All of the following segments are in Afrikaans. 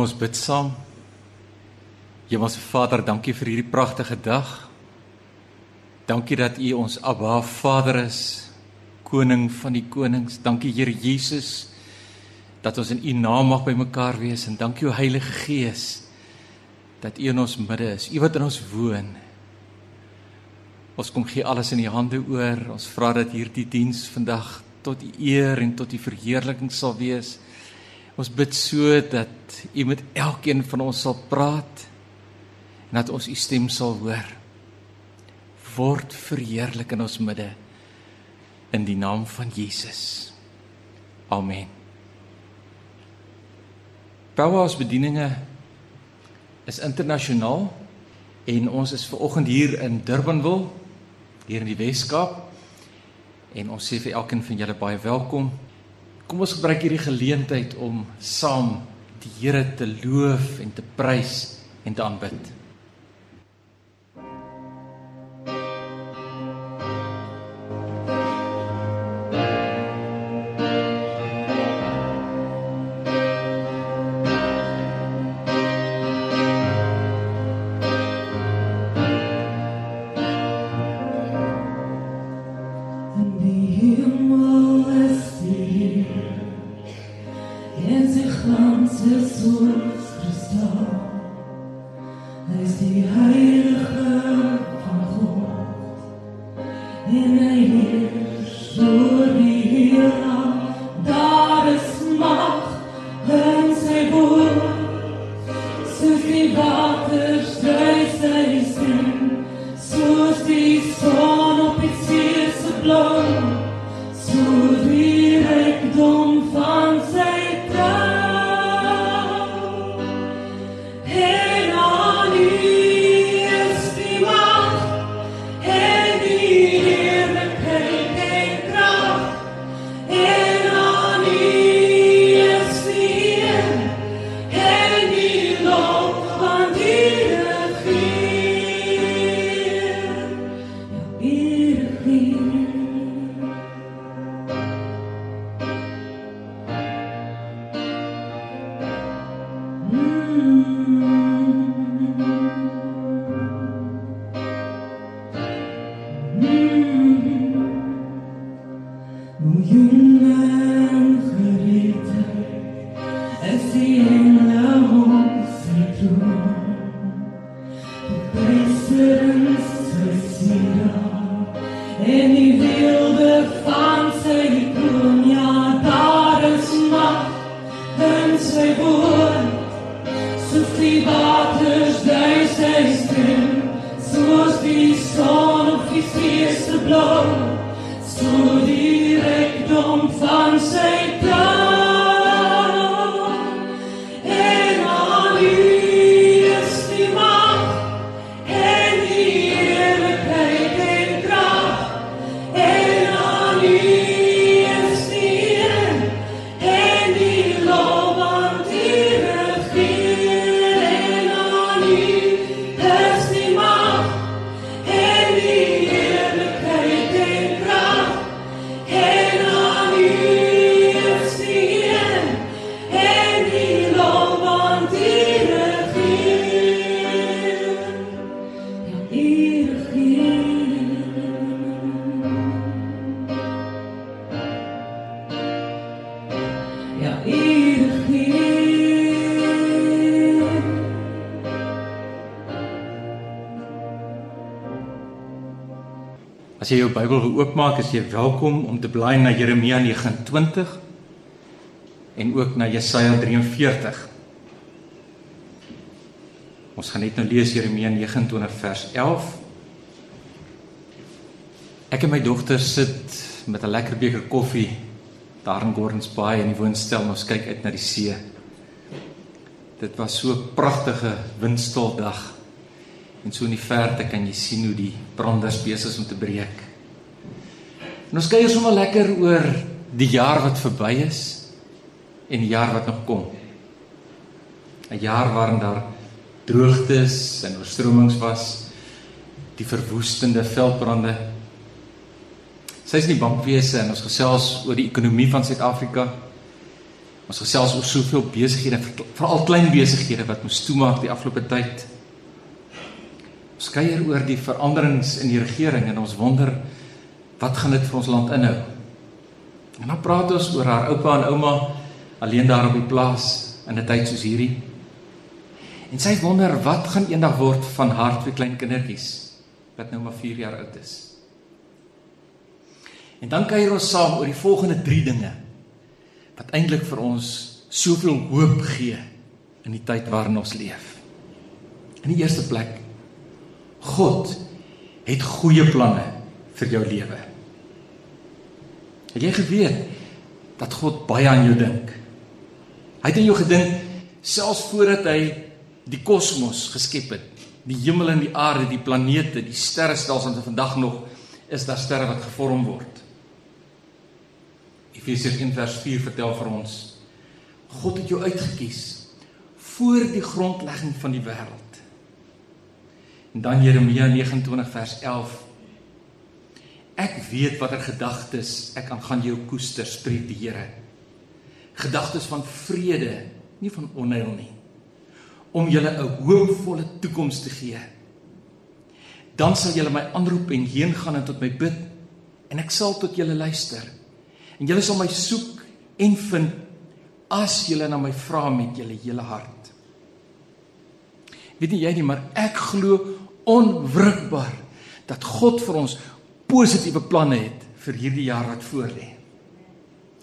Kom ons bid saam. Hemelse Vader, dankie vir hierdie pragtige dag. Dankie dat U ons Abba Vader is, koning van die konings. Dankie Here Jesus dat ons in U naam mag bymekaar wees en dankie o Heilige Gees dat U in ons midde is. U wat in ons woon. Ons kom gee alles in U hande oor. Ons vra dat hierdie diens vandag tot U eer en tot U verheerliking sal wees. Ons bid so dat U met elkeen van ons sal praat en dat ons U stem sal hoor. Word verheerlik in ons midde in die naam van Jesus. Amen. Powerhouse bedieninge is internasionaal en ons is ver oggend hier in Durbanville hier in die Wes-Kaap en ons sê vir elkeen van julle baie welkom. Kom ons gebruik hierdie geleentheid om saam die Here te loof en te prys en te aanbid. Jou Bybel geoopmaak, is jy welkom om te blaai na Jeremia 29 en ook na Jesaja 43. Ons gaan net nou lees Jeremia 29 vers 11. Ek en my dogter sit met 'n lekker beker koffie daar in Gordons Bay in die woonstel en ons kyk uit na die see. Dit was so 'n pragtige windstil dag. En so in die verte kan jy sien hoe die branders besig is om te breek. En ons kyk sommer lekker oor die jaar wat verby is en die jaar wat nog kom. 'n Jaar waarin daar droogtes en oorstromings was, die verwoestende veldbrande. Sy's nie bankwese en ons gesels oor die ekonomie van Suid-Afrika. Ons gesels oor soveel besighede, veral klein besighede wat moes toemaak die afgelope tyd. Ons kuier oor die veranderings in die regering en ons wonder wat gaan dit vir ons land inhou. En dan praat ons oor haar oupa en ouma alleen daar op die plaas in 'n tyd soos hierdie. En sy wonder wat gaan eendag word van haar twee klein kindertjies wat nou maar 4 jaar oud is. En dan kuier ons saam oor die volgende 3 dinge wat eintlik vir ons soveel hoop gee in die tyd waarin ons leef. In die eerste plek God het goeie planne vir jou lewe. Het jy geweet dat God baie aan jou dink? Hy het aan jou gedink selfs voordat hy die kosmos geskep het. Die hemel en die aarde, die planete, die sterrestelsel en vandag nog is daar sterre wat gevorm word. Efesiërs 1:4 vertel vir ons God het jou uitget kies voor die grondlegging van die wêreld. En dan Jeremia 29 vers 11 Ek weet watter gedagtes ek aan gaan jou koester, spreek die Here. Gedagtes van vrede, nie van onheil nie. Om julle 'n hoopvolle toekoms te gee. Dan sal julle my aanroep en heen gaan en tot my bid en ek sal tot julle luister. En julle sal my soek en vind as julle na my vra met julle hele hart. Weet nie jy nie, maar ek glo onwrikbaar dat God vir ons positiewe planne het vir hierdie jaar wat voorlê.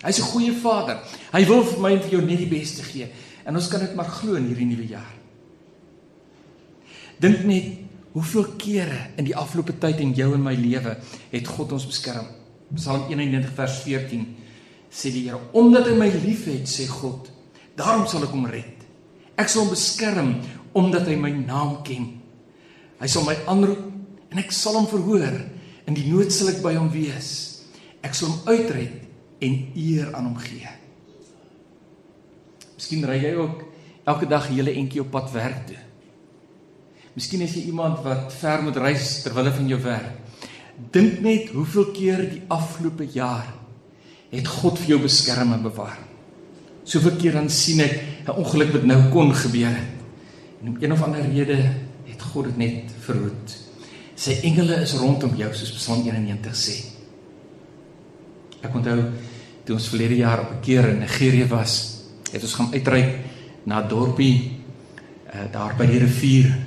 Hy's 'n goeie Vader. Hy wil vir my en vir jou net die beste gee en ons kan dit maar glo in hierdie nuwe jaar. Dink net hoeveel kere in die afgelope tyd in jou en my lewe het God ons beskerm. Psalm 91 vers 14 sê die Here, omdat hy my liefhet, sê God, daarom sal ek hom red. Ek sal hom beskerm omdat hy my naam ken. Hy sal my aanroep en ek sal hom verhoor. In die nood sal ek by hom wees. Ek sal hom uitred en eer aan hom gee. Miskien ry jy ook elke dag 'n hele entjie op pad werk toe. Miskien is jy iemand wat ver moet reis ter wille van jou werk. Dink net hoeveel keer die afgelope jaar het God vir jou beskerm en bewaar. Soveel keer dan sien ek 'n ongeluk wat nou kon gebeur het. En om een of ander rede het God dit net verhoed. Sy engele is rondom jou soos Psalm 91 sê. Ek onthou toe ons verlede jaar op 'n keer in Nigerië was, het ons gaan uitreik na 'n dorpie uh, daar by die rivier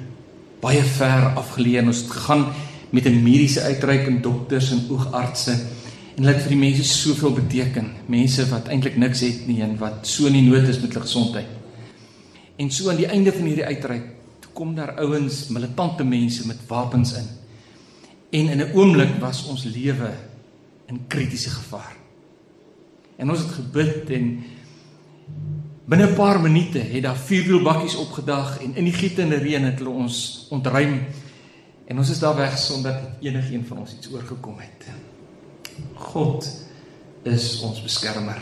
baie ver afgeleë en ons het gegaan met 'n mediese uitreik en dokters en oogartse en hulle het vir die mense soveel beteken. Mense wat eintlik niks het nie en wat so in die nood is met hulle gesondheid en so aan die einde van hierdie uitreik kom daar ouens militante mense met wapens in en in 'n oomblik was ons lewe in kritiese gevaar en ons het gebid en binne 'n paar minute het daar vuurwielbakkies opgedag en in die gietende reën het hulle ons ontruim En ons is daar weg sonder dat enigiemand van ons iets oorgekom het. God is ons beskermer.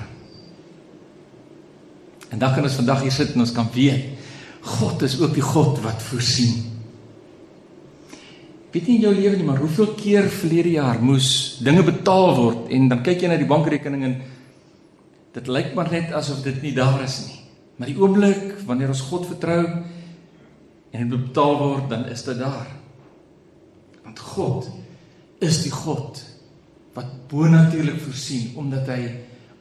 En dan kan ons vandag hier sit en ons kan weet God is ook die God wat voorsien. Weet nie in jou lewe nie, maar hoeveel keer verlede jaar moes dinge betaal word en dan kyk jy na die bankrekening en dit lyk maar net asof dit nie daar is nie. Maar die oomblik wanneer ons God vertrou en dit betaal word, dan is dit daar. Want God is die God wat bonatuurlik voorsien omdat hy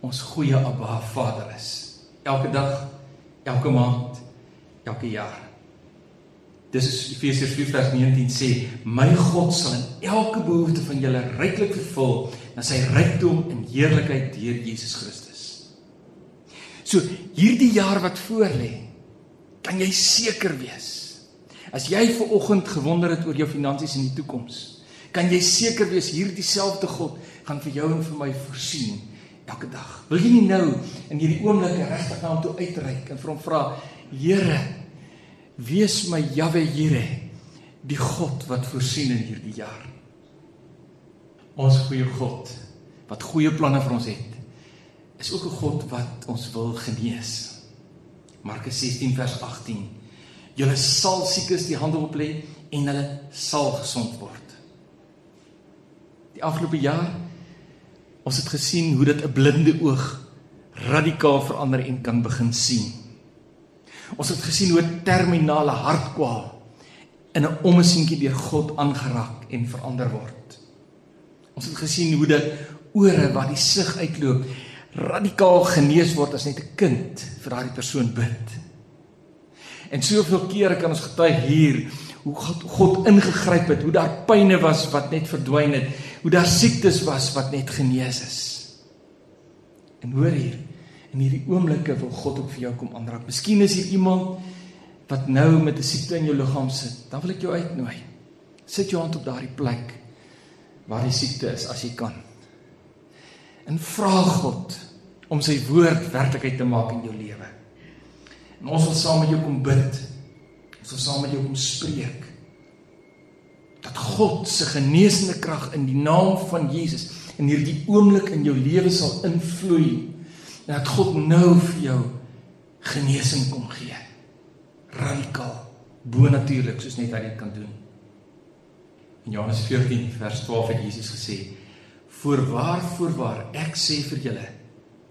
ons goeie Abba Vader is. Elke dag, elke maand, elke jaar. Dis is Efesiërs 4:19 sê, "My God sal in elke behoefte van julle ryklik vervul na sy rykdom in heerlikheid deur Jesus Christus." So, hierdie jaar wat voorlê, kan jy seker wees As jy ver oggend gewonder het oor jou finansies in die toekoms, kan jy seker wees hierdie selfde God gaan vir jou en vir my voorsien elke dag. Wil jy nie nou in hierdie oomblik regtig na hom toe uitreik en vir hom vra, Here, wees my Jahwe Here, die God wat voorsien in hierdie jaar. Ons goeie God wat goeie planne vir ons het, is ook 'n God wat ons wil genees. Markus 16 vers 18 Julle sal siekes die hande op lê en hulle sal gesond word. Die afgelope jaar ons het gesien hoe dit 'n blinde oog radikaal verander en kan begin sien. Ons het gesien hoe terminale hartkwaal in 'n ommesientjie deur God aangeraak en verander word. Ons het gesien hoe dit ore wat die sig uitloop radikaal genees word as net 'n kind vir daardie persoon bid. En soveel kere kan ons getuig hier hoe God God ingegryp het, hoe daar pyne was wat net verdwyn het, hoe daar siektes was wat net genees is. En hoor hier, in hierdie oomblikke wil God ook vir jou kom aanraak. Miskien is hier iemand wat nou met 'n siekte in jou liggaam sit. Dan wil ek jou uitnooi. Sit jou hand op daardie plek waar die siekte is as jy kan. En vra God om sy woord werklikheid te maak in jou lewe. En ons wil saam met jou kom bid. Ons wil saam met jou kom spreek. Dat God se genesende krag in die naam van Jesus in hierdie oomblik in jou lewe sal invloei. Dat God nou vir jou genesing kom gee. Radikaal, bonatuurlik soos net hy dit kan doen. In Johannes 14 vers 12 het Jesus gesê: "Voorwaar, voorwaar, ek sê vir julle,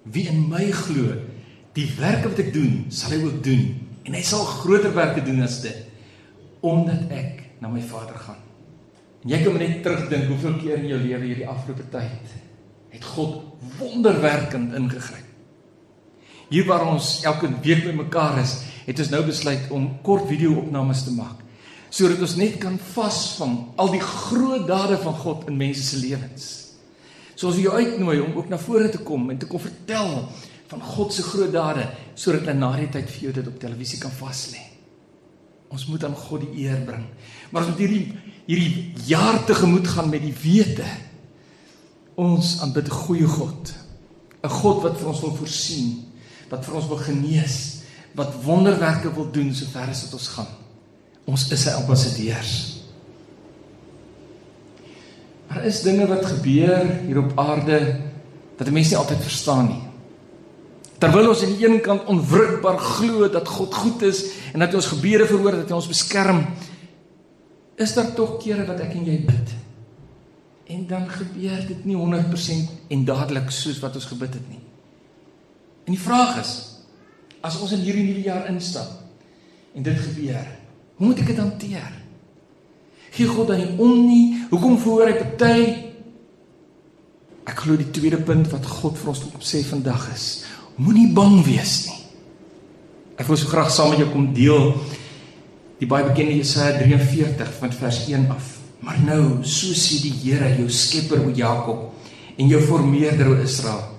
wie in my glo, die werke wat ek doen, sal hy ook doen en hy sal groter werke doen as dit, omdat ek na my Vader gaan." En jy kan net terugdink hoeveel keer in jou lewe hierdie afgelope tyd het God wonderwerkend ingegryp. Hier waar ons elke week bymekaar is, het ons nou besluit om kort video-opnames te maak sodat ons net kan vasvang al die groot dade van God in mense se lewens. So ons wil jou uitnooi om ook na vore te kom en te kom vertel van God se groot dade sodat hulle na die tyd vir jou dit op televisie kan vas lê. Ons moet aan God die eer bring. Maar ons moet hierdie hierdie jaar tegemoet gaan met die wete ons aanbid 'n goeie God. 'n God wat vir ons wil voorsien, wat vir ons wil genees, wat wonderwerke wil doen sover as wat ons gaan. Ons is sy ambassadeurs. Maar is dinge wat gebeur hier op aarde wat mense nie altyd verstaan nie. Terwyl ons aan die een kant onwrikbaar glo dat God goed is en dat hy ons gebede verhoor, dat hy ons beskerm, is daar tog kere wat ek en jy bid. En dan gebeur dit nie 100% en dadelik soos wat ons gebid het nie. En die vraag is, as ons in hierdie nuwe jaar instap en dit gebeur, hoe moet ek dit hanteer? Gee God dan nie om nie? Hoekom verhoor hy party? Ek glo die tweede punt wat God vir ons op sê vandag is, moenie bang wees nie. Ek wil so graag saam met jou kom deel die baie bekende Jesaja 43 van vers 1 af. Maar nou, so sê die Here, jou skepper o Jakob en jou vormeerder o Israel,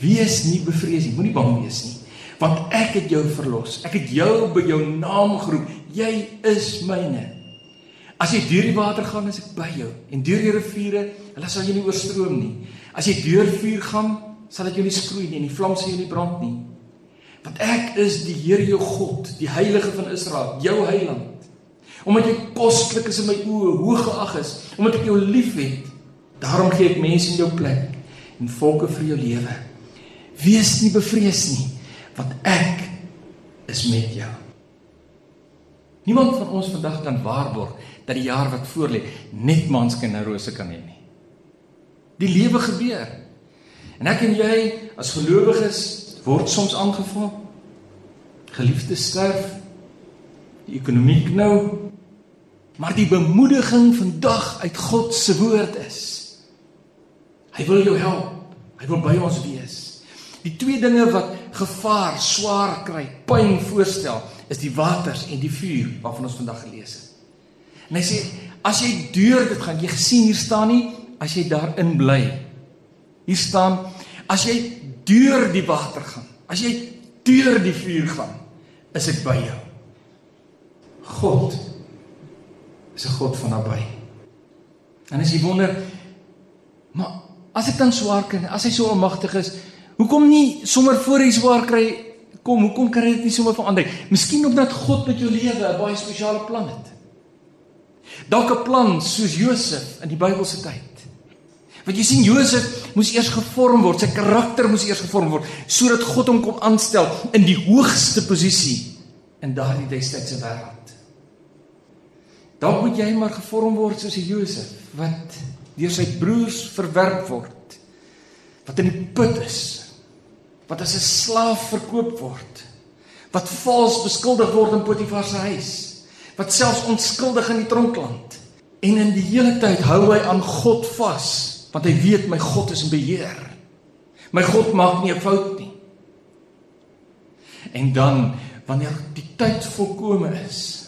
Wees nie bevrees nie, moenie bang wees nie, want ek het jou verlos. Ek het jou by jou naam geroep. Jy is myne. As jy deur die water gaan, is ek by jou. En deur die riviere, hulle sal jou nie oorstroom nie. As jy deur vuur gaan, sal dit jou nie skroei nie en die vlam sal jou nie brand nie. Want ek is die Here jou God, die Heilige van Israel, jou heiland. Omdat jy kostelik is in my oë, hoog geag is, omdat ek jou liefhet, daarom gee ek mense in jou plek en volke vir jou lewe. Wees nie bevrees nie, want ek is met jou. Niemand van ons vandag kan waarborg dat die jaar wat voorlê net maanskyn en rose kan hê nie. Die lewe gebeur. En ek en jy as gelowiges word soms aangeval. Geliefdes sterf. Die ekonomie knou. Maar die bemoediging vandag uit God se woord is. Hy wil jou help. Hy wil by ons wees. Die twee dinge wat gevaar, swaar kry, pyn voorstel, is die waters en die vuur waarvan ons vandag gelees het. En hy sê as jy deur dit gaan, jy gesien hier staan nie as jy daarin bly. Hier staan as jy deur die water gaan, as jy deur die vuur gaan, is ek by jou. God is 'n God van naby. En as jy wonder, maar as ek dan swaar kry, as hy so almagtig is, Hoekom nie sommer voor hy swaar kry kom, hoekom kan dit nie sommer verander? Miskien omdat God met jou lewe 'n baie spesiale plan het. Dalk 'n plan soos Josef in die Bybelse tyd. Want jy sien Josef moes eers gevorm word, sy karakter moes eers gevorm word sodat God hom kon aanstel in die hoogste posisie in daardie destydse wêreld. Dalk moet jy maar gevorm word soos Josef wat deur sy broers verwerp word. Wat in die put is wat as 'n slaaf verkoop word, wat vals beskuldig word in Potifar se huis, wat selfs onskuldig in die tronkland en in die hele tyd hou hy aan God vas, want hy weet my God is in beheer. My God maak nie 'n fout nie. En dan wanneer die tyd volkome is,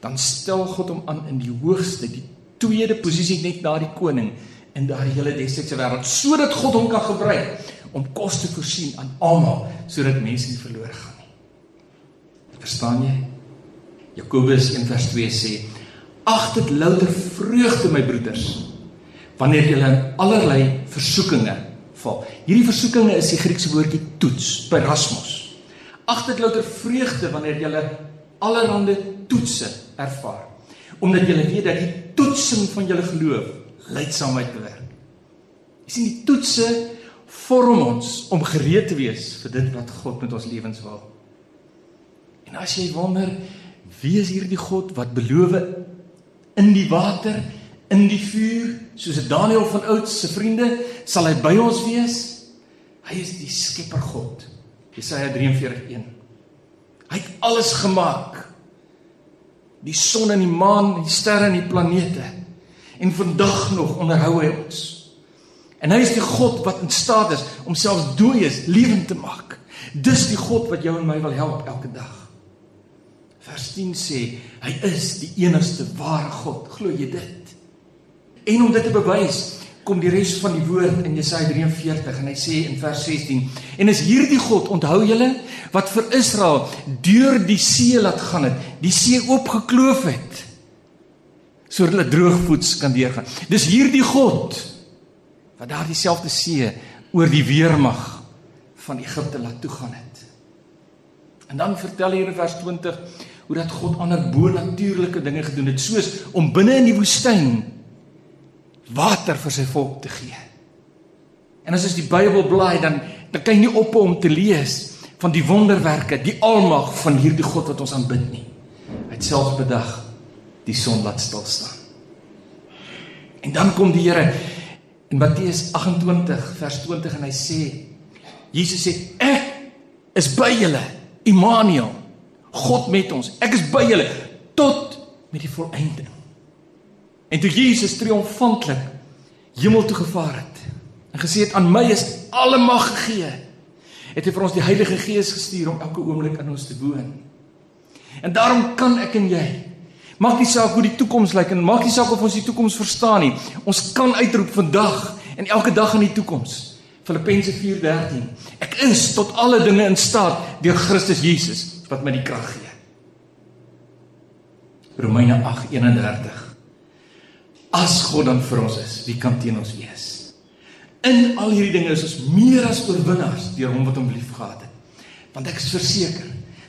dan stel God hom aan in die hoogste, die tweede posisie net na die koning in daardie hele destyds se wêreld sodat God hom kan gebruik om kos te voorsien aan almal sodat mense nie verlore gaan nie. Verstaan jy? Jakobus 1:2 sê: "Ag dit louter vreugde my broeders wanneer julle in allerlei versoekinge val." Hierdie versoekinge is die Griekse woordjie toets, perasmos. Ag dit louter vreugde wanneer julle allerhande toetse ervaar, omdat julle weet dat die toetsing van julle geloof leidsaamheid bewerk. Jy sien die toetse vorm ons om gereed te wees vir dit wat God met ons lewens wil. En as jy wonder wie is hierdie God wat beloof in die water, in die vuur, soos Daniël van oud se vriende, sal hy by ons wees? Hy is die Skepper God. Jesaja 43:1. Hy het alles gemaak. Die son en die maan, die sterre en die planete. En vandag nog onderhou hy ons. En hy is die God wat in staat is om selfs dooies lewend te maak. Dis die God wat jou en my wil help elke dag. Vers 10 sê hy is die enigste ware God. Glo jy dit? En om dit te bewys, kom die res van die woord in Jesaja 43 en hy sê in vers 16: En is hierdie God, onthou julle, wat vir Israel deur die see laat gaan het, die see oopgekloof het sodat hulle droogvoets kan deurgaan. Dis hierdie God wat daardie selfde see oor die weermag van Egipte laat toegaan het. En dan vertel hier in vers 20 hoe dat God ander bo-natuurlike dinge gedoen het soos om binne in die woestyn water vir sy volk te gee. En as jy die Bybel blaai dan dan kan jy nie ophou om te lees van die wonderwerke, die almag van hierdie God wat ons aanbid nie. Hy het selfs bedag die son laat stil staan. En dan kom die Here in Matteus 28 vers 20 en hy sê Jesus sê ek is by julle Immanuel. God met ons. Ek is by julle tot met die volëinding. En toe Jesus triomfantlik hemel toe gevaar het en gesê het aan my is alle mag gegee het hy vir ons die Heilige Gees gestuur om elke oomblik in ons te woon. En daarom kan ek en jy Maak nie saak hoe die toekoms lyk en maak nie saak of ons die toekoms verstaan nie. Ons kan uitroep vandag en elke dag in die toekoms. Filippense 4:13. Ek is tot alle dinge in staat deur Christus Jesus wat my die krag gee. Romeine 8:31. As God dan vir ons is, wie kan teen ons wees? In al hierdie dinge is ons meer as oorwinnaars deur hom wat hom liefgehad het. Want ek is verseker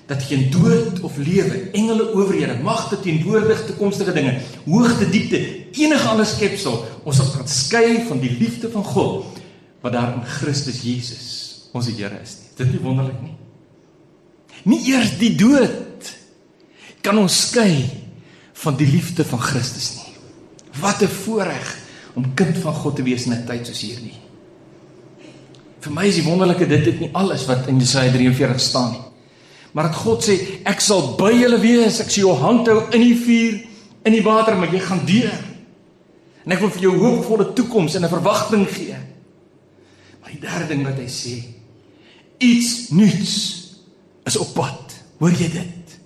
dat geen dood of lewe, engele owerhede, magte, teenwoordige toekomstige dinge, hoogte, diepte, enige ander skepsel ons sal kan skei van die liefde van God wat daar in Christus Jesus ons Here is nie. Dit is nie wonderlik nie. Nie eers die dood kan ons skei van die liefde van Christus nie. Wat 'n voorreg om kind van God te wees in 'n tyd soos hierdie. Vir my is die wonderlike dit dit nie alles wat in Jesaja 43 staan nie. Maar dat God sê ek sal by julle wees, ek sal jou hand hou in die vuur, in die water, maar jy gaan deur. En ek wil vir jou hoopvolle toekoms en 'n verwagting gee. Maar die derde ding wat hy sê, iets nuuts is op pad. Hoor jy dit?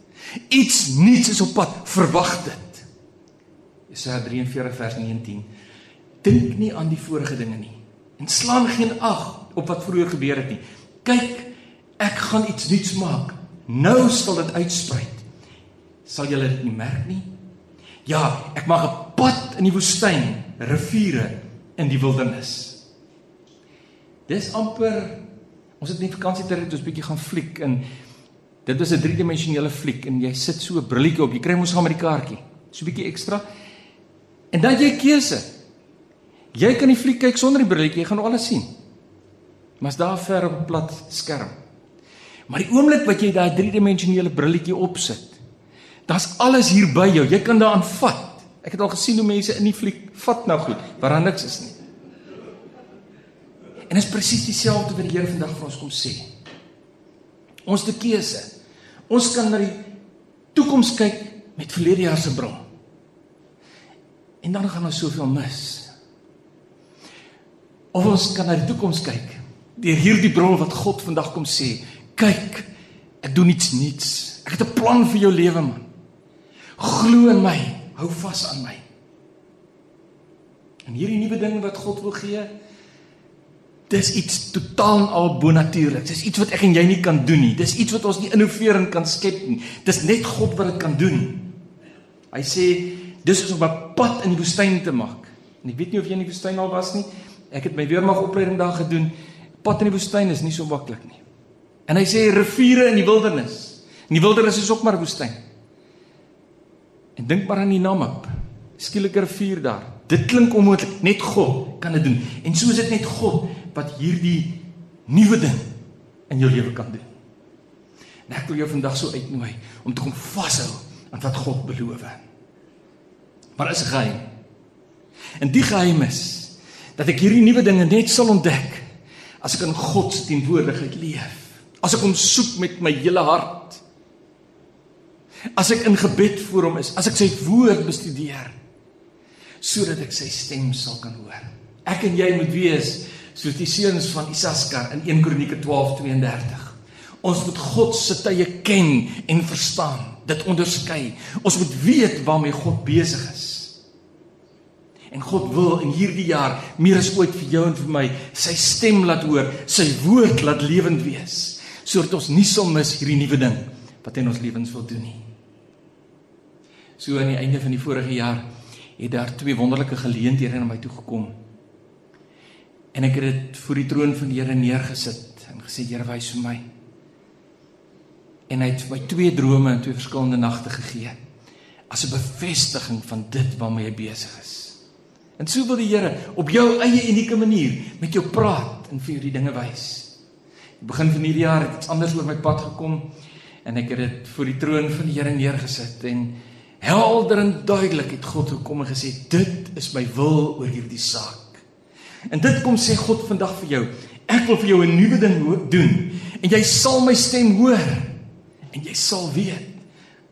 Iets nuuts is op pad, verwag dit. Jesaja 43 vers 19. Dink nie aan die vorige dinge nie en slaan geen ag op wat vroeër gebeur het nie. Kyk, ek gaan iets nuuts maak. Nou sal dit uitsprei. Sal julle dit nie merk nie? Ja, ek maak 'n pad in die woestyn, riviere in die wildernis. Dis amper ons het nie vakansie tyd het ons bietjie gaan fliek en dit was 'n driedimensionele fliek en jy sit so 'n brilletjie op. Jy kry mos gaan met die kaartjie. So 'n bietjie ekstra. En dan jy keuse. Jy kan die fliek kyk sonder die brilletjie, jy gaan alles sien. Maar's daar ver op 'n plat skerm. Maar die oomblik wat jy daai driedimensionele brilletjie opsit, dan's alles hier by jou. Jy kan daaraan vat. Ek het al gesien hoe mense in die fliek vat nou goed, waar daar niks is nie. En dit is presies dieselfde wat die Here vandag vir ons kom sê. Ons te keuse. Ons kan na die toekoms kyk met verlede jaar se bril. En dan gaan ons soveel mis. Of ons kan na die toekoms kyk deur hierdie bril wat God vandag kom sê, kyk, ek doen iets nuuts. Ek het 'n plan vir jou lewe man. Glo in my, hou vas aan my. En hierdie nuwe ding wat God wil gee, dis iets totaal en al bonatuurlik. Dis iets wat ek en jy nie kan doen nie. Dis iets wat ons nie innoverend kan skep nie. Dis net God wat dit kan doen. Hy sê dis is om 'n pad in die woestyn te maak. En ek weet nie of jy in die woestyn al was nie. Ek het my weermag opleiding daar gedoen. Pad in die woestyn is nie so maklik nie. En hy sê riviere in die wildernis. In die wildernis is ook maar woestyn. En dink maar aan die Namib. Skielike rivier daar. Dit klink onmoontlik. Net God kan dit doen. En so is dit net God wat hierdie nuwe ding in jou lewe kan doen. En ek wil jou vandag so uitnooi om te kom vashou aan wat God beloof. Maar is 'n geheim. En die geheim is dat ek hierdie nuwe dinge net sal ontdek as ek in God se teenwoordigheid leef. As ek hom soek met my hele hart. As ek in gebed voor hom is, as ek sy woord bestudeer sodat ek sy stem sal kan hoor. Ek en jy moet wees soos die seuns van Isaskar in 1 Kronieke 12:32. Ons moet God se tye ken en verstaan, dit onderskei. Ons moet weet waarmee God besig is. En God wil in hierdie jaar meer as ooit vir jou en vir my sy stem laat hoor, sy woord laat lewend wees, sodat ons nie sal mis hierdie nuwe ding wat hy in ons lewens wil doen nie. So aan die einde van die vorige jaar het daar twee wonderlike geleenthede na my toe gekom En ek het dit voor die troon van die Here neergesit en gesê Here wys vir my. En hy het my twee drome in twee verskillende nagte gegee as 'n bevestiging van dit waarmee hy besig is. En so wil die Here op jou eie unieke manier met jou praat en vir jou die dinge wys. Begin van hierdie jaar het iets anders oor my pad gekom en ek het dit voor die troon van die Here neergesit en helder en duidelik het God gekom en gesê dit is my wil oor hierdie saak. En dit kom sê God vandag vir jou. Ek wil vir jou 'n nuwe ding doen en jy sal my stem hoor en jy sal weet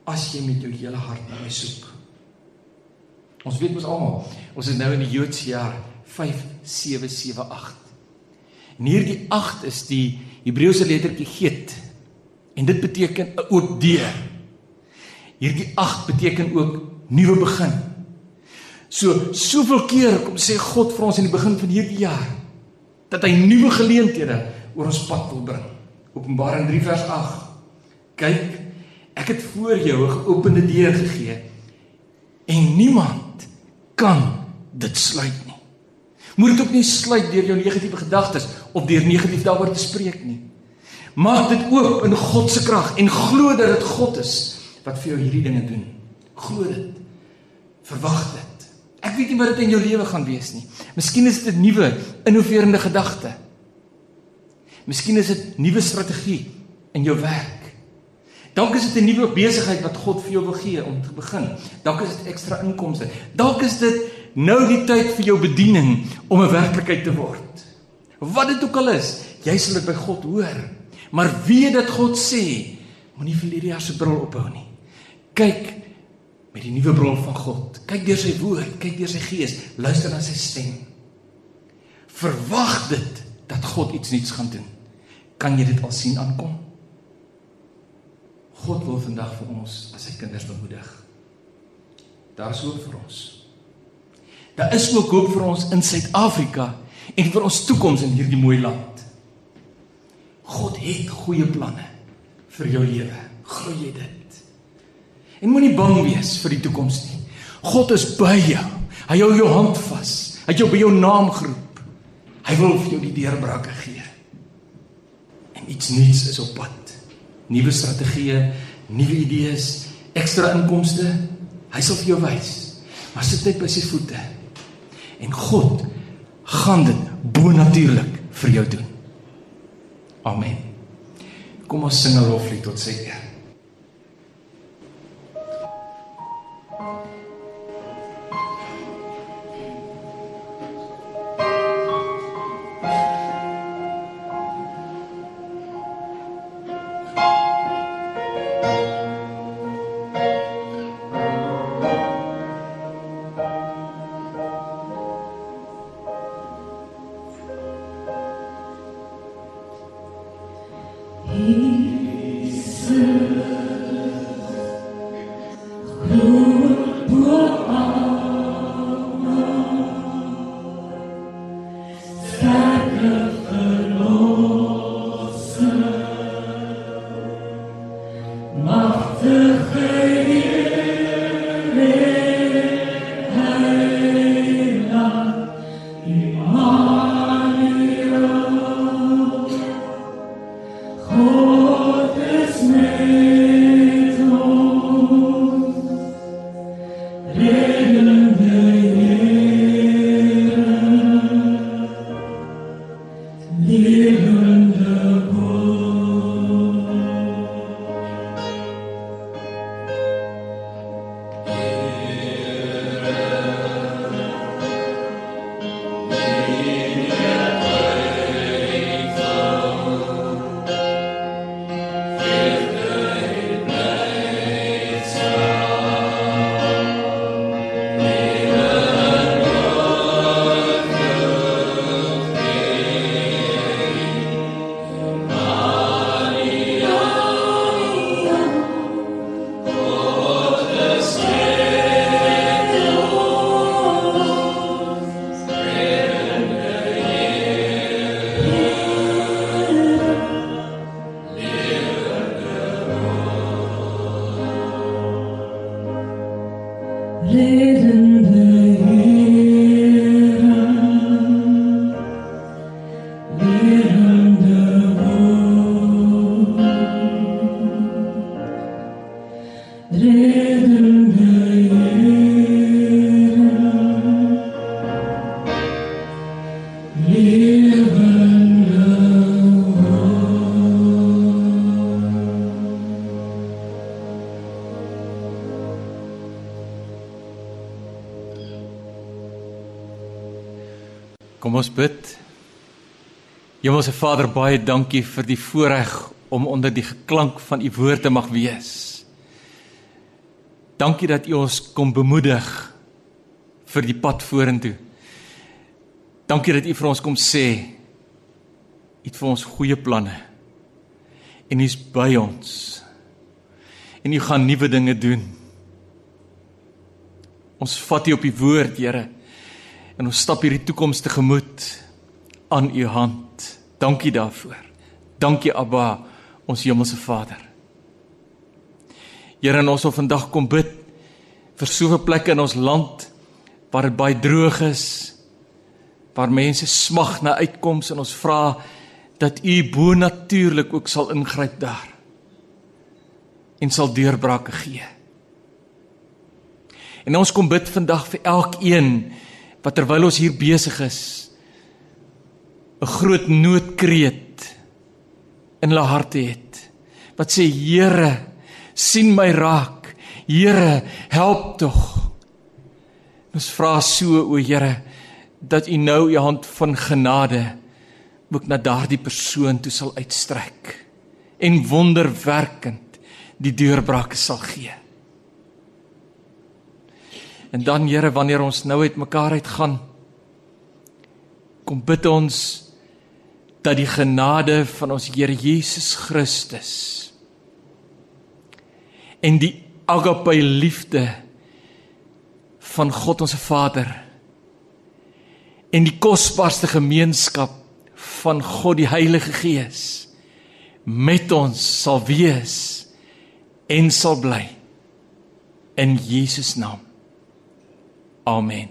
as jy met jou hele hart na my soek. Ons weet mos almal, ons is nou in die Joodse jaar 5778. En hierdie 8 is die Hebreëse lettertjie Get en dit beteken 'n oop deur. Hierdie 8 beteken ook nuwe begin. So soveel keer kom sê God vir ons in die begin van hierdie jaar dat hy nuwe geleenthede oor ons pad wil bring. Openbaring 3 vers 8. Kyk, ek het voor jou 'n geopende deur gegee en niemand kan dit sluit nie. Moet dit ook nie sluit deur jou negatiewe gedagtes of deur negatief daaroor te spreek nie. Maak dit oop in God se krag en glo dat dit God is wat vir jou hierdie dinge doen. Glo dit. Verwag dit. Ek weet nie wat dit in jou lewe gaan wees nie. Miskien is dit 'n nuwe, innoverende gedagte. Miskien is dit nuwe strategie in jou werk. Dalk is dit 'n nuwe besigheid wat God vir jou wil gee om te begin. Dalk is dit ekstra inkomste. Dalk is dit nou die tyd vir jou bediening om 'n werklikheid te word. Wat dit ook al is, jy sal dit by God hoor. Maar weet dat God sê, moenie vir hierdie jaar se bril ophou nie. Kyk met die nuwe bron van God. Kyk deur sy woord, kyk deur sy gees, luister na sy stem. Verwag dit dat God iets nuuts gaan doen. Kan jy dit al sien aankom? God wil vandag vir ons as sy kinders bemoedig. Daar is hoop vir ons. Daar is ook hoop vir ons in Suid-Afrika en vir ons toekoms in hierdie mooi land. God het goeie planne vir jou lewe. Glo jy dit? En moenie bang wees vir die toekoms nie. God is by jou. Hy hou jou hand vas. Hy het jou by jou naam geroep. Hy wil vir jou die deurbrake gee. En iets nuuts is op pad. Nuwe strategieë, nuwe idees, ekstra inkomste. Hy sal vir jou wys. Maar sit net by sy voete. En God gaan dit bo-natuurlik vir jou doen. Amen. Kom ons sing 'n loflied tot sy eer. Kom ons bid. Hemelse Vader, baie dankie vir die voorreg om onder die geklank van u woord te mag wees. Dankie dat u ons kom bemoedig vir die pad vorentoe. Dankie dat u vir ons kom sê u het vir ons goeie planne. En u's by ons. En u gaan nuwe dinge doen. Ons vat u op die woord, Here en ons stap hierdie toekoms tegemoet aan u hand. Dankie daarvoor. Dankie Abba, ons hemelse Vader. Here, ons wil vandag kom bid vir soveel plekke in ons land waar dit baie droog is, waar mense smag na uitkomste en ons vra dat u bo natuurlik ook sal ingryp daar en sal deurbrake gee. En ons kom bid vandag vir elkeen wat terwyl ons hier besig is 'n groot noodkreet in hulle harte het. Wat sê Here sien my raak. Here help tog. Ons vra so o Here dat u nou u hand van genade ook na daardie persoon toe sal uitstrek en wonderwerkend die deurbrake sal gee En dan Here, wanneer ons nou uit mekaar uitgaan, kom bid ons dat die genade van ons Here Jesus Christus en die agape liefde van God ons Vader en die kosbaarste gemeenskap van God die Heilige Gees met ons sal wees en sal bly in Jesus naam Amen.